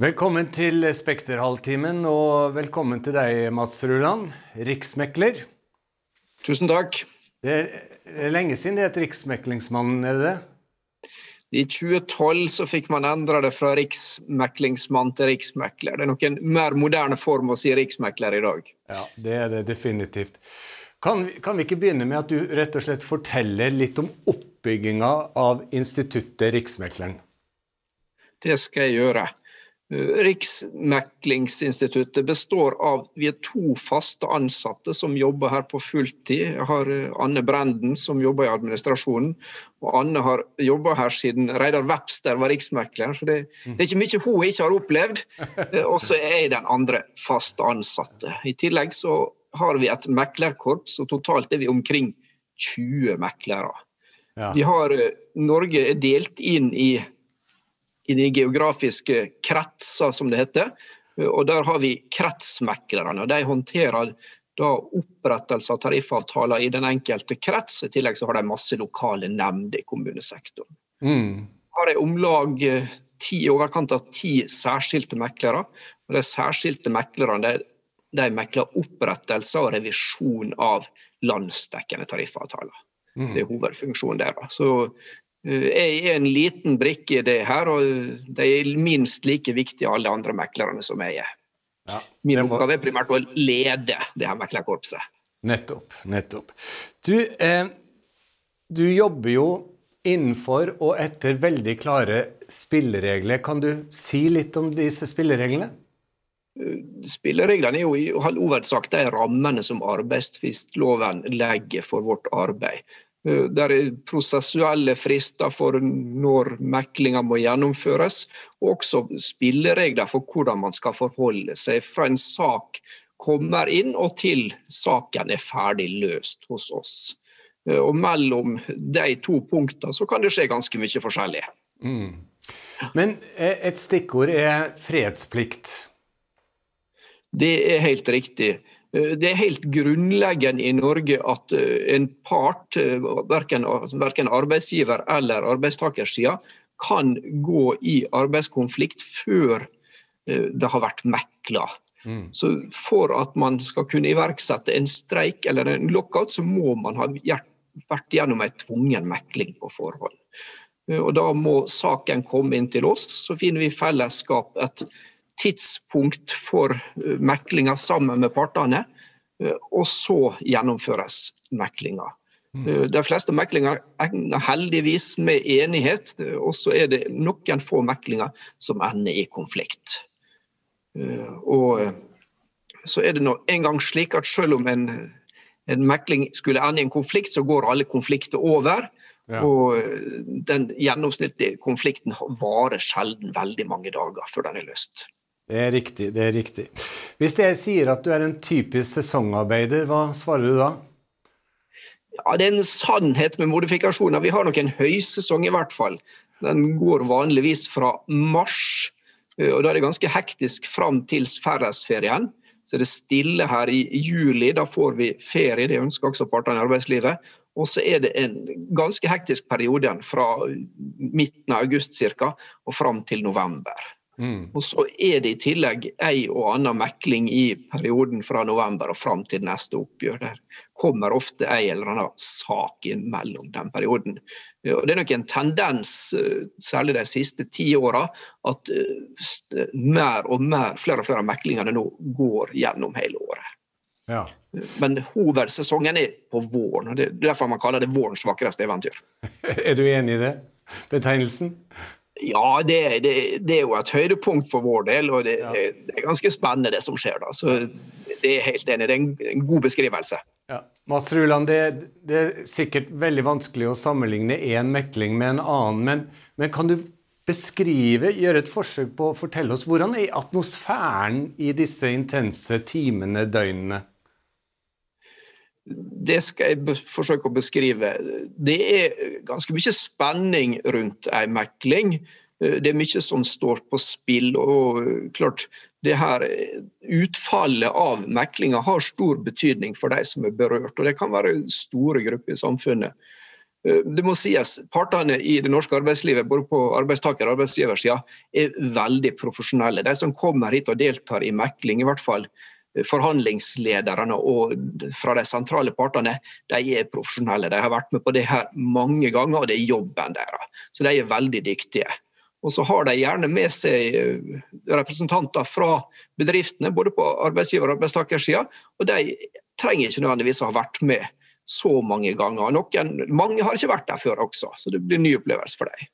Velkommen til Spekterhalvtimen, og velkommen til deg, Mats Ruland, riksmekler. Tusen takk. Det er lenge siden det het Riksmeklingsmannen, er det det? I 2012 så fikk man endre det fra riksmeklingsmann til riksmekler. Det er nok en mer moderne form å si riksmekler i dag. Ja, det er det definitivt. Kan kan vi ikke begynne med at du rett og slett forteller litt om oppbygginga av instituttet Riksmekleren? Det skal jeg gjøre. Riksmeklingsinstituttet består av vi er to faste ansatte som jobber her på fulltid. Jeg har eh, Anne Brenden som jobber i administrasjonen. Og Anne har jobba her siden Reidar Webster var riksmekler. Så det, det, er ikke mye hun ikke har opplevd. Eh, og så er jeg den andre faste ansatte. I tillegg så har vi et meklerkorps, og totalt er vi omkring 20 meklere. Ja. Vi har, eh, Norge er delt inn i i de geografiske kretser, som det heter. Og Der har vi kretsmeklerne. De håndterer da opprettelse av tariffavtaler i den enkelte krets. I tillegg så har de masse lokale nemnder i kommunesektoren. Mm. Har jeg om lag eh, ti, overkant av ti særskilte meklere. Og De særskilte meklerne de, de mekler opprettelse og revisjon av landsdekkende tariffavtaler. Mm. Det er hovedfunksjonen deres. Så jeg er en liten brikke i det her, og de er minst like viktige alle andre meklerne som jeg er. Ja, Min oppgave er primært å lede det her meklerkorpset. Nettopp. Nettopp. Du, eh, du jobber jo innenfor og etter veldig klare spilleregler. Kan du si litt om disse spillereglene? Spillereglene er jo i all hovedsak de rammene som arbeidstvistloven legger for vårt arbeid. Eh, der er prosessuelle frister for når meklinga må gjennomføres, og også spilleregler for hvordan man skal forholde seg fra en sak kommer inn og til saken er ferdig løst hos oss. Eh, og mellom de to punktene så kan det skje ganske mye forskjellig. Mm. Men eh, et stikkord er fredsplikt. Det er helt riktig. Eh, det er helt grunnleggende i Norge at eh, en part, eh, verken, arbeidsgiver eller arbeidstakersida, kan gå i arbeidskonflikt før det har vært mekla. Mm. Så For at man skal kunne iverksette en streik eller en lockout, så må man ha vært gjennom en tvungen mekling på forhånd. Og Da må saken komme inn til oss, så finner vi i fellesskap et tidspunkt for eh, meklinga sammen med partene, eh, og så gjennomføres meklinga. Mm. Eh, de fleste meklinger egner heldigvis med enighet, og så er det noen få meklinger som ender i konflikt. Og så er det nå en gang slik at selv om en, en mekling skulle ende i en konflikt, så går alle konflikter over. Ja. Og den gjennomsnittlige konflikten varer sjelden veldig mange dager før den er løst. Det er riktig. det er riktig. Hvis jeg sier at du er en typisk sesongarbeider, hva svarer du da? Ja, Det er en sannhet med modifikasjoner. Vi har nok en høysesong i hvert fall. Den går vanligvis fra mars, og da er det ganske hektisk fram til færresferien. Så er det stille her i juli, da får vi ferie. Det ønsker også partene i arbeidslivet. Og så er det en ganske hektisk periode fra midten av august cirka, og fram til november. Mm. Og så er det i tillegg ei og anna mekling i perioden fra november og fram til neste oppgjør. Der kommer ofte ei eller annen sak imellom den perioden. Og Det er nok en tendens, eh, særlig de siste ti åra, at eh, mer og mer, flere og flere av meklingene nå går gjennom hele året. Ja. Men hovedsesongen er på våren. og Det er derfor man kaller det vårens vakreste eventyr. er du enig i det? Betegnelsen? Ja, det, det, det, er jo et høydepunkt for vår del, og det, ja. det, er ganske spennende det som skjer da. Så det er helt enig. Det er en, en god beskrivelse. Ja. Mats Ruland, det, er sikkert veldig vanskelig å sammenligne én mekling med en annen, men, men, kan du beskrive, gjøre et forsøk på å fortelle oss hvordan er atmosfæren i disse intense timene, døgnene? Det skal jeg forsøke å beskrive. Det er ganske mye spenning rundt ei mekling. Det er mye som står på spill. og klart, det her Utfallet av meklinga har stor betydning for de som er berørt. og Det kan være store grupper i samfunnet. Eh, det må sies, Partene i det norske arbeidslivet både på arbeidstaker- og arbeidsgiversida er veldig profesjonelle. De som kommer hit og deltar i mekling, i hvert fall eh, forhandlingslederne og fra de sentrale partene, de er profesjonelle. De har vært med på det her mange ganger, og det er jobben deres. Så de er veldig dyktige. Og så har de gjerne med seg eh, representanter fra bedriftene, både på arbeidsgiver- og arbeidstakersida, og de trenger ikke nødvendigvis å ha vært med så mange ganger. Noen, mange har ikke vært der før også, så det blir ny opplevelse for dem.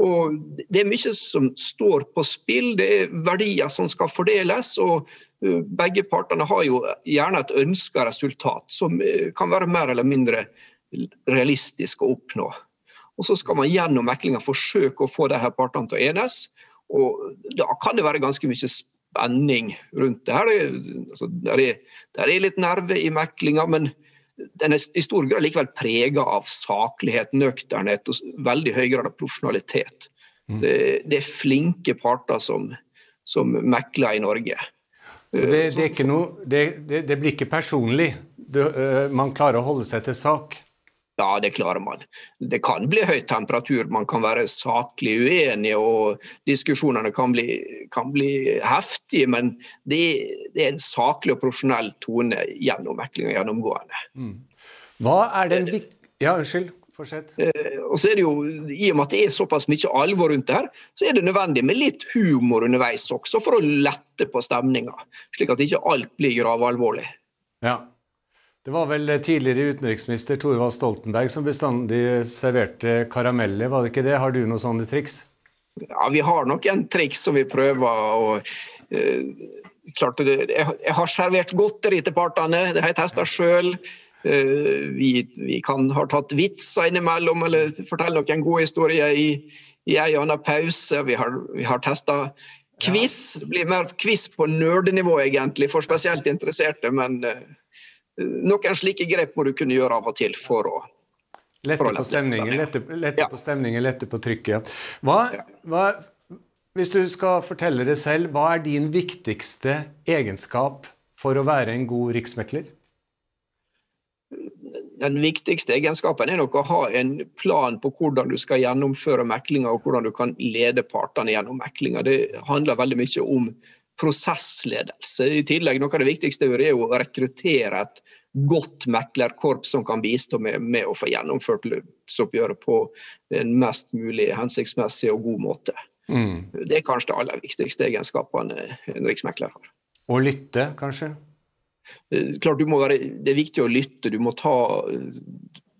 Og Det er mye som står på spill, det er verdier som skal fordeles. og uh, Begge partene har jo gjerne et ønska resultat, som uh, kan være mer eller mindre realistisk å oppnå. Og Så skal man gjennom meklinga forsøke å få de her partene til å enes. og Da kan det være ganske mye spenning rundt det her. Altså, der, er, det er litt nerve i meklinga, men den er i stor grad likevel prega av saklighet, nøkternhet og veldig høy grad av profesjonalitet. Mm. Det, det, er flinke parter som, som mekler i Norge. Det, det, noe, det, blir ikke personlig. Øh, man klarer å holde seg til sak. Ja, det klarer man. Det kan bli høy temperatur, man kan være saklig uenig og diskusjonene kan bli, kan bli heftige, men det, det, er en saklig og profesjonell tone gjennom meklinga gjennomgående. Mm. Hva er den viktige Ja, unnskyld. Fortsett. Eh, og så er det jo, I og med at det er såpass mye alvor rundt det her, så er det nødvendig med litt humor underveis også, for å lette på stemninga. Slik at ikke alt blir gravalvorlig. Ja. Det var vel tidligere utenriksminister Thorvald Stoltenberg som bestandig serverte karameller, var det ikke det? Har du noen sånne triks? Ja, vi har nok en triks som vi prøver. og uh, klart Jeg har servert godteri til partene, det har jeg testa sjøl. Uh, eh, vi, vi kan ha tatt vitser innimellom eller fortelle noen gode historier i, i en og annen pause. Vi har, vi har testa quiz. Det blir mer quiz på nerdenivå, egentlig, for spesielt interesserte. men uh, noen slike grep må du kunne gjøre av og til for å Lette på stemningen, lette, lette ja. på stemningen, lette på trykket. Hva, hva, hvis du skal fortelle det selv, hva er din viktigste egenskap for å være en god riksmekler? Den viktigste egenskapen er nok å ha en plan på hvordan du skal gjennomføre meklinga, og hvordan du kan lede partene gjennom meklinga. Det handler veldig mye om prosessledelse. I tillegg, Noe av det viktigste er å rekruttere et godt meklerkorps som kan bistå med, med å få gjennomført lønnsoppgjøret på en mest mulig hensiktsmessig og god måte. Mm. Det er kanskje det aller viktigste egenskapene en riksmekler har. Og lytte, kanskje? Eh, klart være, Det er viktig å lytte. Du må ta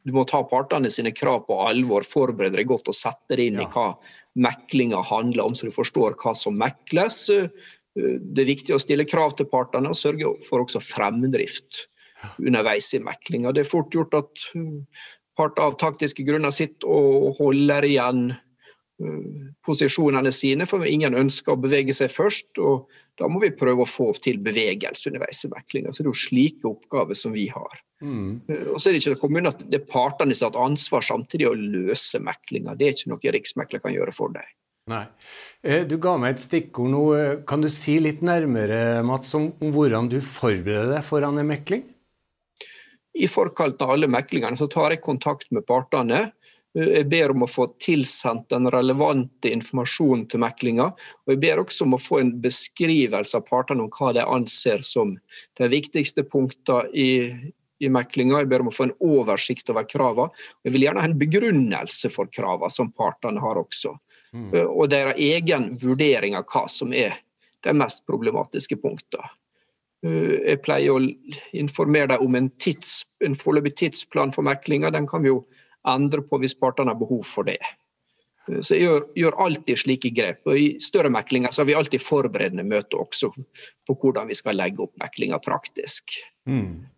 du må ta partene sine krav på alvor, forberede deg godt og sette deg inn ja. i hva meklinga handler om, så du forstår hva som mekles. Det er viktig å stille krav til partene og sørge for også fremdrift underveis i meklinga. Det er fort gjort at part av taktiske grunner sitter og holder igjen eh, posisjonene sine, for ingen ønsker å bevege seg først. og Da må vi prøve å få til bevegelse underveis i meklinga. Så det er jo slike oppgaver som vi har. Mm. Eh, og så er det ikke kommunen at det er partene som har et ansvar samtidig å løse meklinga. Det er ikke noe riksmekler kan gjøre for deg. Nei. Eh, du ga meg et stikkord nå. Kan du si litt nærmere Mats, om, hvordan du forbereder deg foran en mekling? I forkant av alle meklingene så tar jeg kontakt med partene. Eh, jeg ber om å få tilsendt den relevante informasjonen til meklinga. Og jeg ber også om å få en beskrivelse av partene om hva de anser som de viktigste punktene i, i meklinga. Jeg ber om å få en oversikt over kravene. Jeg vil gjerne ha en begrunnelse for kravene som partene har også. Mm. Eh, og deres egen vurdering av hva som er de mest problematiske punktene. Eh, jeg pleier å informere dem om en, tids, en foreløpig tidsplan for meklinga. Den kan vi jo endre på hvis partene har behov for det. Eh, så jeg gjør, gjør, alltid slike grep. Og I større meklinger så har vi alltid forberedende møter også på hvordan vi skal legge opp meklinga praktisk. Mm.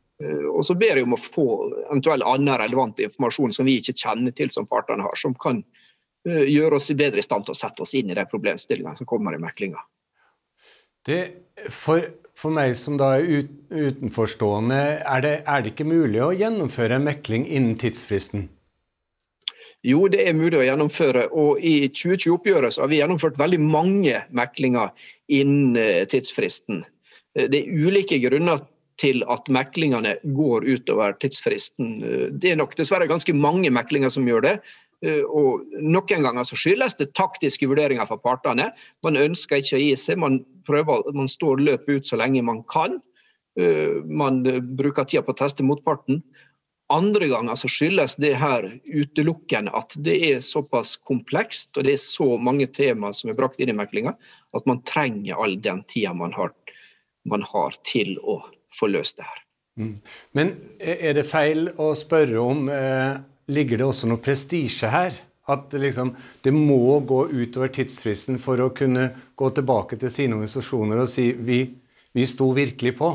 Og så ber jeg om å få eventuell annen relevant informasjon som vi ikke kjenner til som partene har, som kan gjøre oss bedre i stand til å sette oss inn i de problemstillingene som kommer i meklinga. For, for, meg som da er ut, utenforstående, er det, er det ikke mulig å gjennomføre en mekling innen tidsfristen? Jo, det er mulig å gjennomføre. og I 2020-oppgjøret har vi gjennomført veldig mange meklinger innen eh, tidsfristen. Eh, det er ulike grunner til at meklingene går utover tidsfristen. Det er nok dessverre ganske mange meklinger som gjør det. Og Noen ganger så skyldes det taktiske vurderinger fra partene. Man ønsker ikke å gi seg, man, prøver, man står løpet ut så lenge man kan. Man bruker tida på å teste motparten. Andre ganger så skyldes det her utelukkende at det er såpass komplekst og det er så mange temaer som er brakt inn i meklinga, at man trenger all den tida man man har til å få løst det her. Mm. Men er det feil å spørre om eh, Ligger det også noe prestisje her? At liksom, det må gå utover tidsfristen for å kunne gå tilbake til sine organisasjoner og si vi, vi sto virkelig på?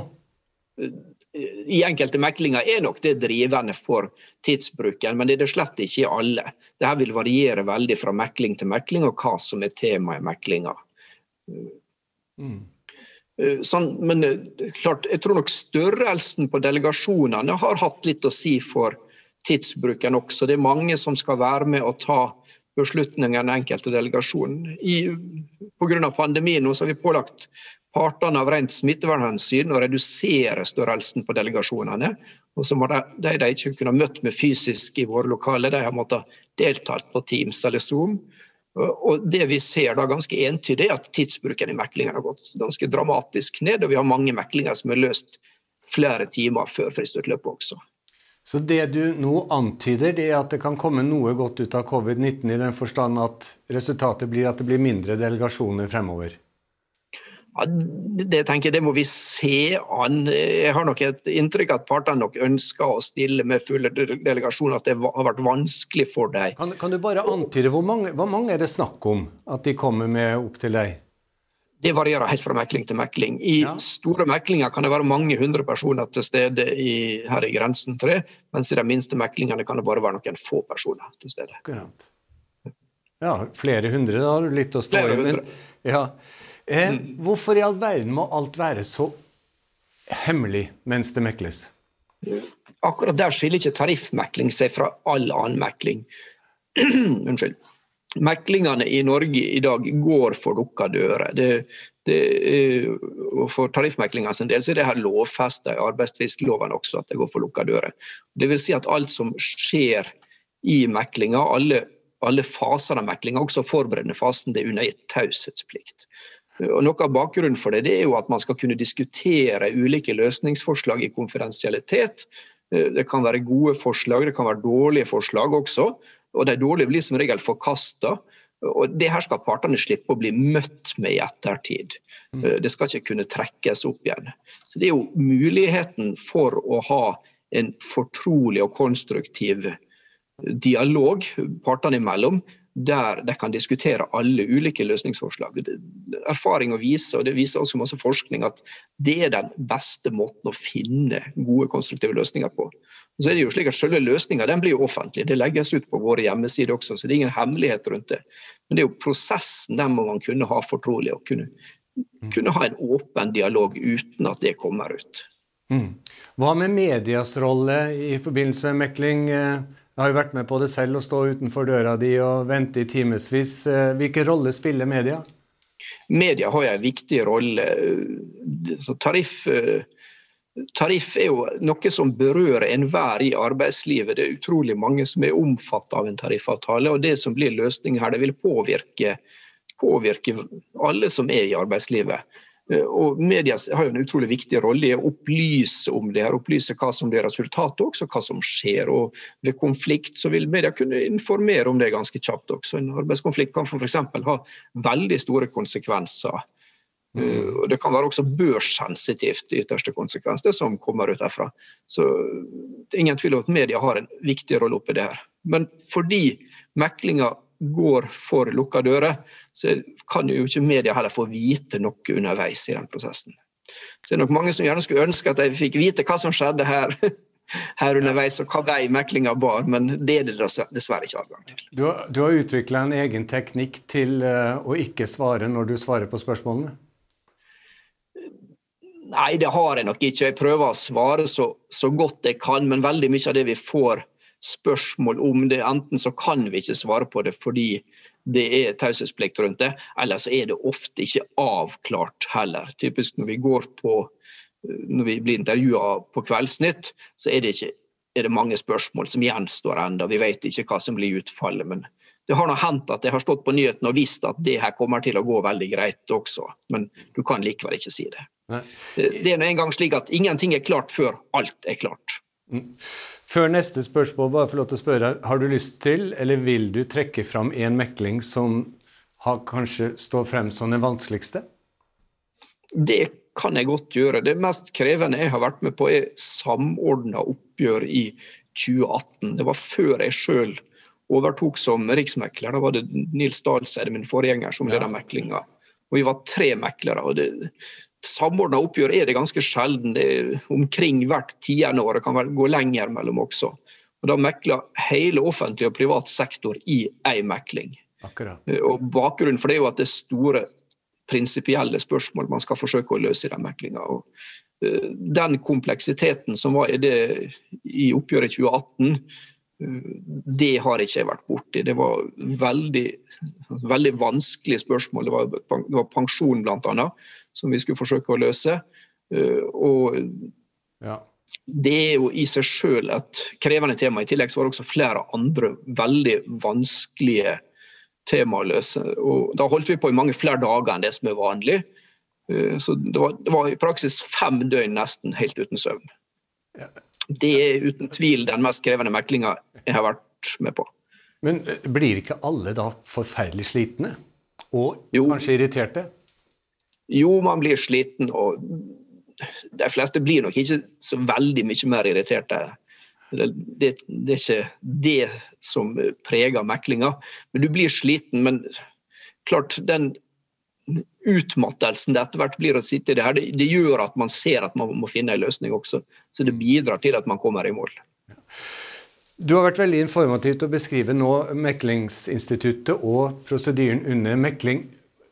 i enkelte meklinger er nok det drivende for tidsbruken, men det er det slett ikke i alle. Dette vil variere veldig fra mekling til mekling, og hva som er tema i meklinga. Mm. Sånn, men eh, klart, jeg tror nok størrelsen på delegasjonene har hatt litt å si for tidsbruken også. Det er mange som skal være med å ta beslutninger den enkelte delegasjonen. Pga. pandemien nå så har vi pålagt partene av rent smittevernhensyn å redusere størrelsen på delegasjonene. Og så må de de ikke kunne møtt med fysisk i våre lokaler, de har måttet deltatt på Teams eller Zoom. Og det vi ser da ganske entydig, er at tidsbruken i meklingen har gått ganske dramatisk ned. Og vi har mange meklinger som er løst flere timer før fristutløpet også. Så det du nå antyder, det er at det kan komme noe godt ut av covid-19 i den forstand at resultatet blir at det blir mindre delegasjoner fremover? Ja, det tenker jeg det må vi se an. Jeg har nok et inntrykk at partene nok ønsker å stille med fulle delegasjoner, at det har vært vanskelig for dem. Kan, kan, du bare antyde hvor mange, hvor mange er det snakk om at de kommer med opp til deg? Det varierer helt fra mekling til mekling. I ja. store meklinger kan det være mange hundre personer til stede i, her i grensen 3, mens i de minste meklingene kan det bare være noen få personer til stede. Akkurat. Ja, flere hundre, da har du litt å stå i. Men, ja. eh, mm. Hvorfor i all verden må alt være så hemmelig mens det mekles? Akkurat der skiller ikke tariffmekling seg fra all annen mekling. Unnskyld meklingene i Norge i dag går for lukka dører. Det, det, for tariffmeklinga sin del så er det her lovfesta i arbeidstvistloven også, at det går for lukka dører. Vil si at alt som skjer i meklinga, alle, alle faser av meklinga, også forberedende fasen, det er undergitt taushetsplikt. Og Noe av bakgrunnen for det, det er jo at man skal kunne diskutere ulike løsningsforslag i konfidensialitet. Det kan være gode forslag, det kan være dårlige forslag også og de dårlige blir som regel forkasta. Og det her skal partene slippe å bli møtt med i ettertid. Mm. Eh, det skal ikke kunne trekkes opp igjen. Så Det er jo muligheten for å ha en fortrolig og konstruktiv dialog partene imellom, der de kan diskutere alle ulike løsningsforslag. Erfaring viser, og det viser også masse forskning, at det er den beste måten å finne gode, konstruktive løsninger på. Og så er det jo slik at Selve løsninga blir jo offentlig, det legges ut på våre hjemmesider også, så det er ingen hemmelighet rundt det. Men det er jo prosessen, den må man kunne ha fortrolig, og kunne, kunne ha en åpen dialog uten at det kommer ut. Mm. Hva med medias rolle i forbindelse med mekling? Jeg har jo vært med på det selv, å stå utenfor døra di og vente i timevis. Eh, hvilken rolle spiller media? Media har en viktig rolle. Tariff, eh, tariff er jo noe som berører enhver i arbeidslivet. Det er utrolig mange som er omfattet av en tariffavtale. og Det som blir løsningen her, det vil påvirke, påvirke alle som er i arbeidslivet. Eh, og Media har jo en utrolig viktig rolle i å opplyse om det her, opplyse hva som blir resultatet, og også hva som skjer. Og Ved konflikt så vil media kunne informere om det ganske kjapt også. En arbeidskonflikt kan f.eks. ha veldig store konsekvenser. Mm. Eh, og Det kan være også børssensitivt i ytterste konsekvens, det som kommer ut derfra. Så det er ingen tvil om at media har en viktig rolle oppi det her. Men fordi meklinga går for lukka dører, så kan jo ikke media heller få vite noe underveis i den prosessen. Så det er nok mange som gjerne skulle ønske at de fikk vite hva som skjedde her, her underveis, og hva vei meklinga bar, men det er det dessverre ikke adgang til. Du har, du har utvikla en egen teknikk til uh, å ikke svare når du svarer på spørsmålene? Nei, det har jeg nok ikke. Jeg prøver å svare så, så godt jeg kan, men veldig mye av det vi får spørsmål om det. Enten så kan vi ikke svare på det fordi det er taushetsplikt rundt det, eller så er det ofte ikke avklart heller. Typisk når vi går på når vi blir intervjua på Kveldsnytt, så er det, ikke, er det mange spørsmål som gjenstår enda. Vi vet ikke hva som blir utfallet. men det har nå hendt at jeg har stått på nyhetene og visst at det her kommer til å gå veldig greit også, men du kan likevel ikke si det. Nei. Det er nå engang slik at ingenting er klart før alt er klart. Mm. Før neste spørsmål, bare få lov til å spørre, har du lyst til, eller vil du trekke fram en mekling som har kanskje står frem som den vanskeligste? Det kan jeg godt gjøre. Det mest krevende jeg har vært med på, er samordna oppgjør i 2018. Det var før jeg sjøl overtok som riksmekler. Da var det Nils Dahlseide, min forgjenger, som ledet ja. meklinga. Og vi var tre meklere. og det Samordna oppgjør er det ganske sjelden. Det er omkring hvert tiende år. Det kan gå lenger mellom også. Og Da mekler hele offentlig og privat sektor i én mekling. Akkurat. Og Bakgrunnen for det er jo at det er store prinsipielle spørsmål man skal forsøke å løse i den meklinga. Eh, den kompleksiteten som var i det i oppgjøret 2018, det har ikke jeg vært borti. Det var veldig, veldig vanskelige spørsmål. Det var, det var pensjon bl.a. som vi skulle forsøke å løse. Eh, og ja. Det er jo i seg sjøl et krevende tema. I tillegg så var det også flere andre veldig vanskelige tema å løse. Og da holdt vi på i mange flere dager enn det som er vanlig. Eh, så det var, det var i praksis fem døgn nesten helt uten søvn. Ja. Det er uten tvil den mest krevende meklinga jeg har vært med på. Men eh, blir ikke alle da forferdelig slitne? Og jo. kanskje irriterte? Jo, man blir sliten, og de fleste blir nok ikke så veldig mye mer irriterte. Det, det, er ikke det som preger meklinga. Men du blir sliten. Men klart, den utmattelsen det etter hvert blir å sitte i det her, det, det, gjør at man ser at man må finne en løsning også. Så det bidrar til at man kommer i mål. Du har vært veldig informativt å beskrive nå meklingsinstituttet og prosedyren under mekling.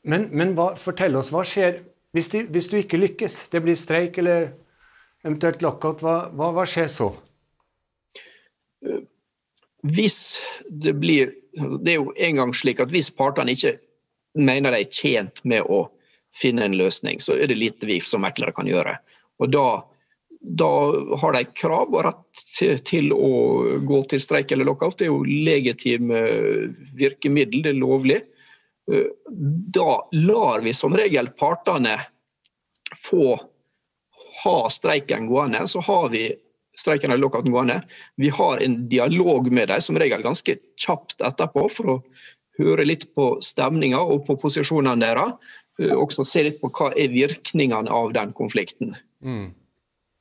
Men, men hva, fortell oss, hva skjer hvis, de, hvis, du ikke lykkes? Det blir streik eller eventuelt lockout. Hva, hva, hva skjer så? Hvis det blir Det er jo en gang slik at hvis partene ikke mener de er tjent med å finne en løsning, så er det lite vi som meklere kan gjøre. Og da, da har de krav og rett til, til, å gå til streik eller lockout. Det er jo legitime virkemiddel, det er lovlig. Da lar vi som regel partene få ha streiken gående. Så har vi streiken eller lockouten gående. Vi har en dialog med dem, som regel ganske kjapt etterpå, for å høre litt på stemninga og på posisjonene deres. Eh, også se litt på hva er virkningene av den konflikten. Mm.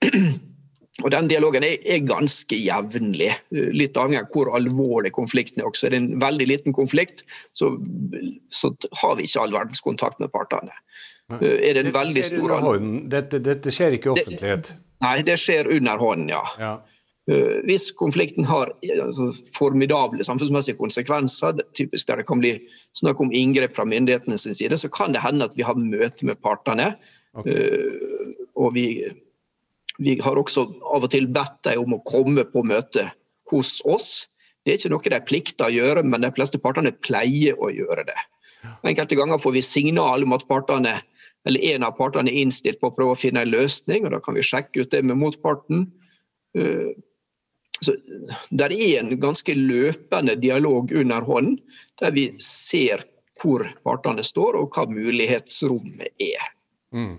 Og Den dialogen er, er ganske jevnlig, eh, litt avhengig av hvor alvorlig konflikten er. også. Er det en veldig liten konflikt, så, så har vi ikke all verdens kontakt med partene. Eh, er det en dette veldig stor... Dette, dette, skjer ikke i offentlighet? Det, nei, det skjer under hånden, ja. ja. Eh, hvis konflikten har altså, formidable samfunnsmessige konsekvenser, typisk der det kan bli snakk om inngrep fra myndighetene sin side, så kan det hende at vi har møte med partene. Okay. Eh, og vi, vi, har også av og til bedt dem om å komme på møte hos oss. Det er ikke noe de plikter å gjøre, men de fleste partene pleier å gjøre det. Enkelte ganger får vi signal om at partene, eller en av partene er innstilt på å prøve å finne en løsning, og da kan vi sjekke ut det med motparten. Eh, så Det er en ganske løpende dialog under hånden, der vi ser hvor partene står og hva mulighetsrommet er. Mm.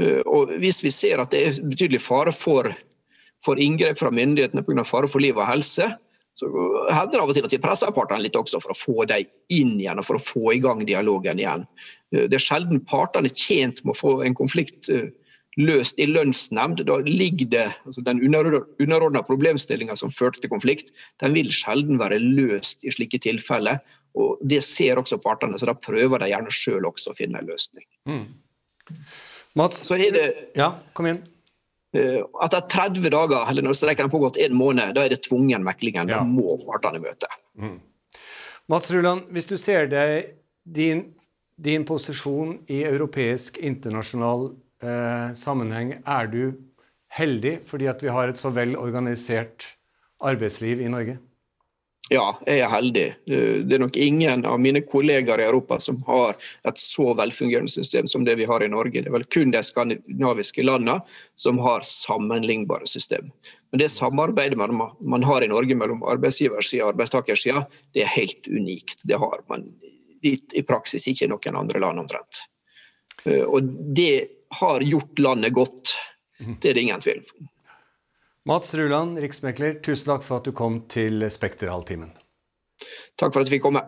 Eh, og Hvis vi ser at det er betydelig fare for, for inngrep fra myndighetene pga. fare for liv og helse, så hender det av og til at vi presser partene litt også for å få dem inn igjen og for å få i gang dialogen igjen. Eh, det er sjelden partene er tjent med å få en konflikt uh, løst i lønnsnemnd. Da ligger det, altså Den underordna problemstillinga som førte til konflikt, den vil sjelden være løst i slike tilfeller. og Det ser også partene, så da prøver de gjerne sjøl også å finne en løsning. Mm. Mats, så er det, ja, kom igjen. Eh, Etter 30 dager, eller når streiken har pågått en måned, da er det tvungen meklingen. Da må partene møte. Mm. Mats Ruland, hvis du ser deg din, din posisjon i europeisk internasjonal eh, sammenheng er du heldig fordi at vi har et så vel organisert arbeidsliv i Norge? Ja, jeg er heldig. Det er nok ingen av mine kollegaer i Europa som har et så velfungerende system som det vi har i Norge. Det er vel kun de skandinaviske landene som har sammenlignbare system. Men det samarbeidet man, man har i Norge mellom arbeidsgiversida og arbeidstakersida, det er helt unikt. Det har man i praksis ikke i noen andre land omtrent. Eh, og det har gjort landet godt. Det er det ingen tvil om. Mats Ruland, riksmekler, tusen takk for at du kom til Spekterhalvtimen. Takk for at vi fikk komme.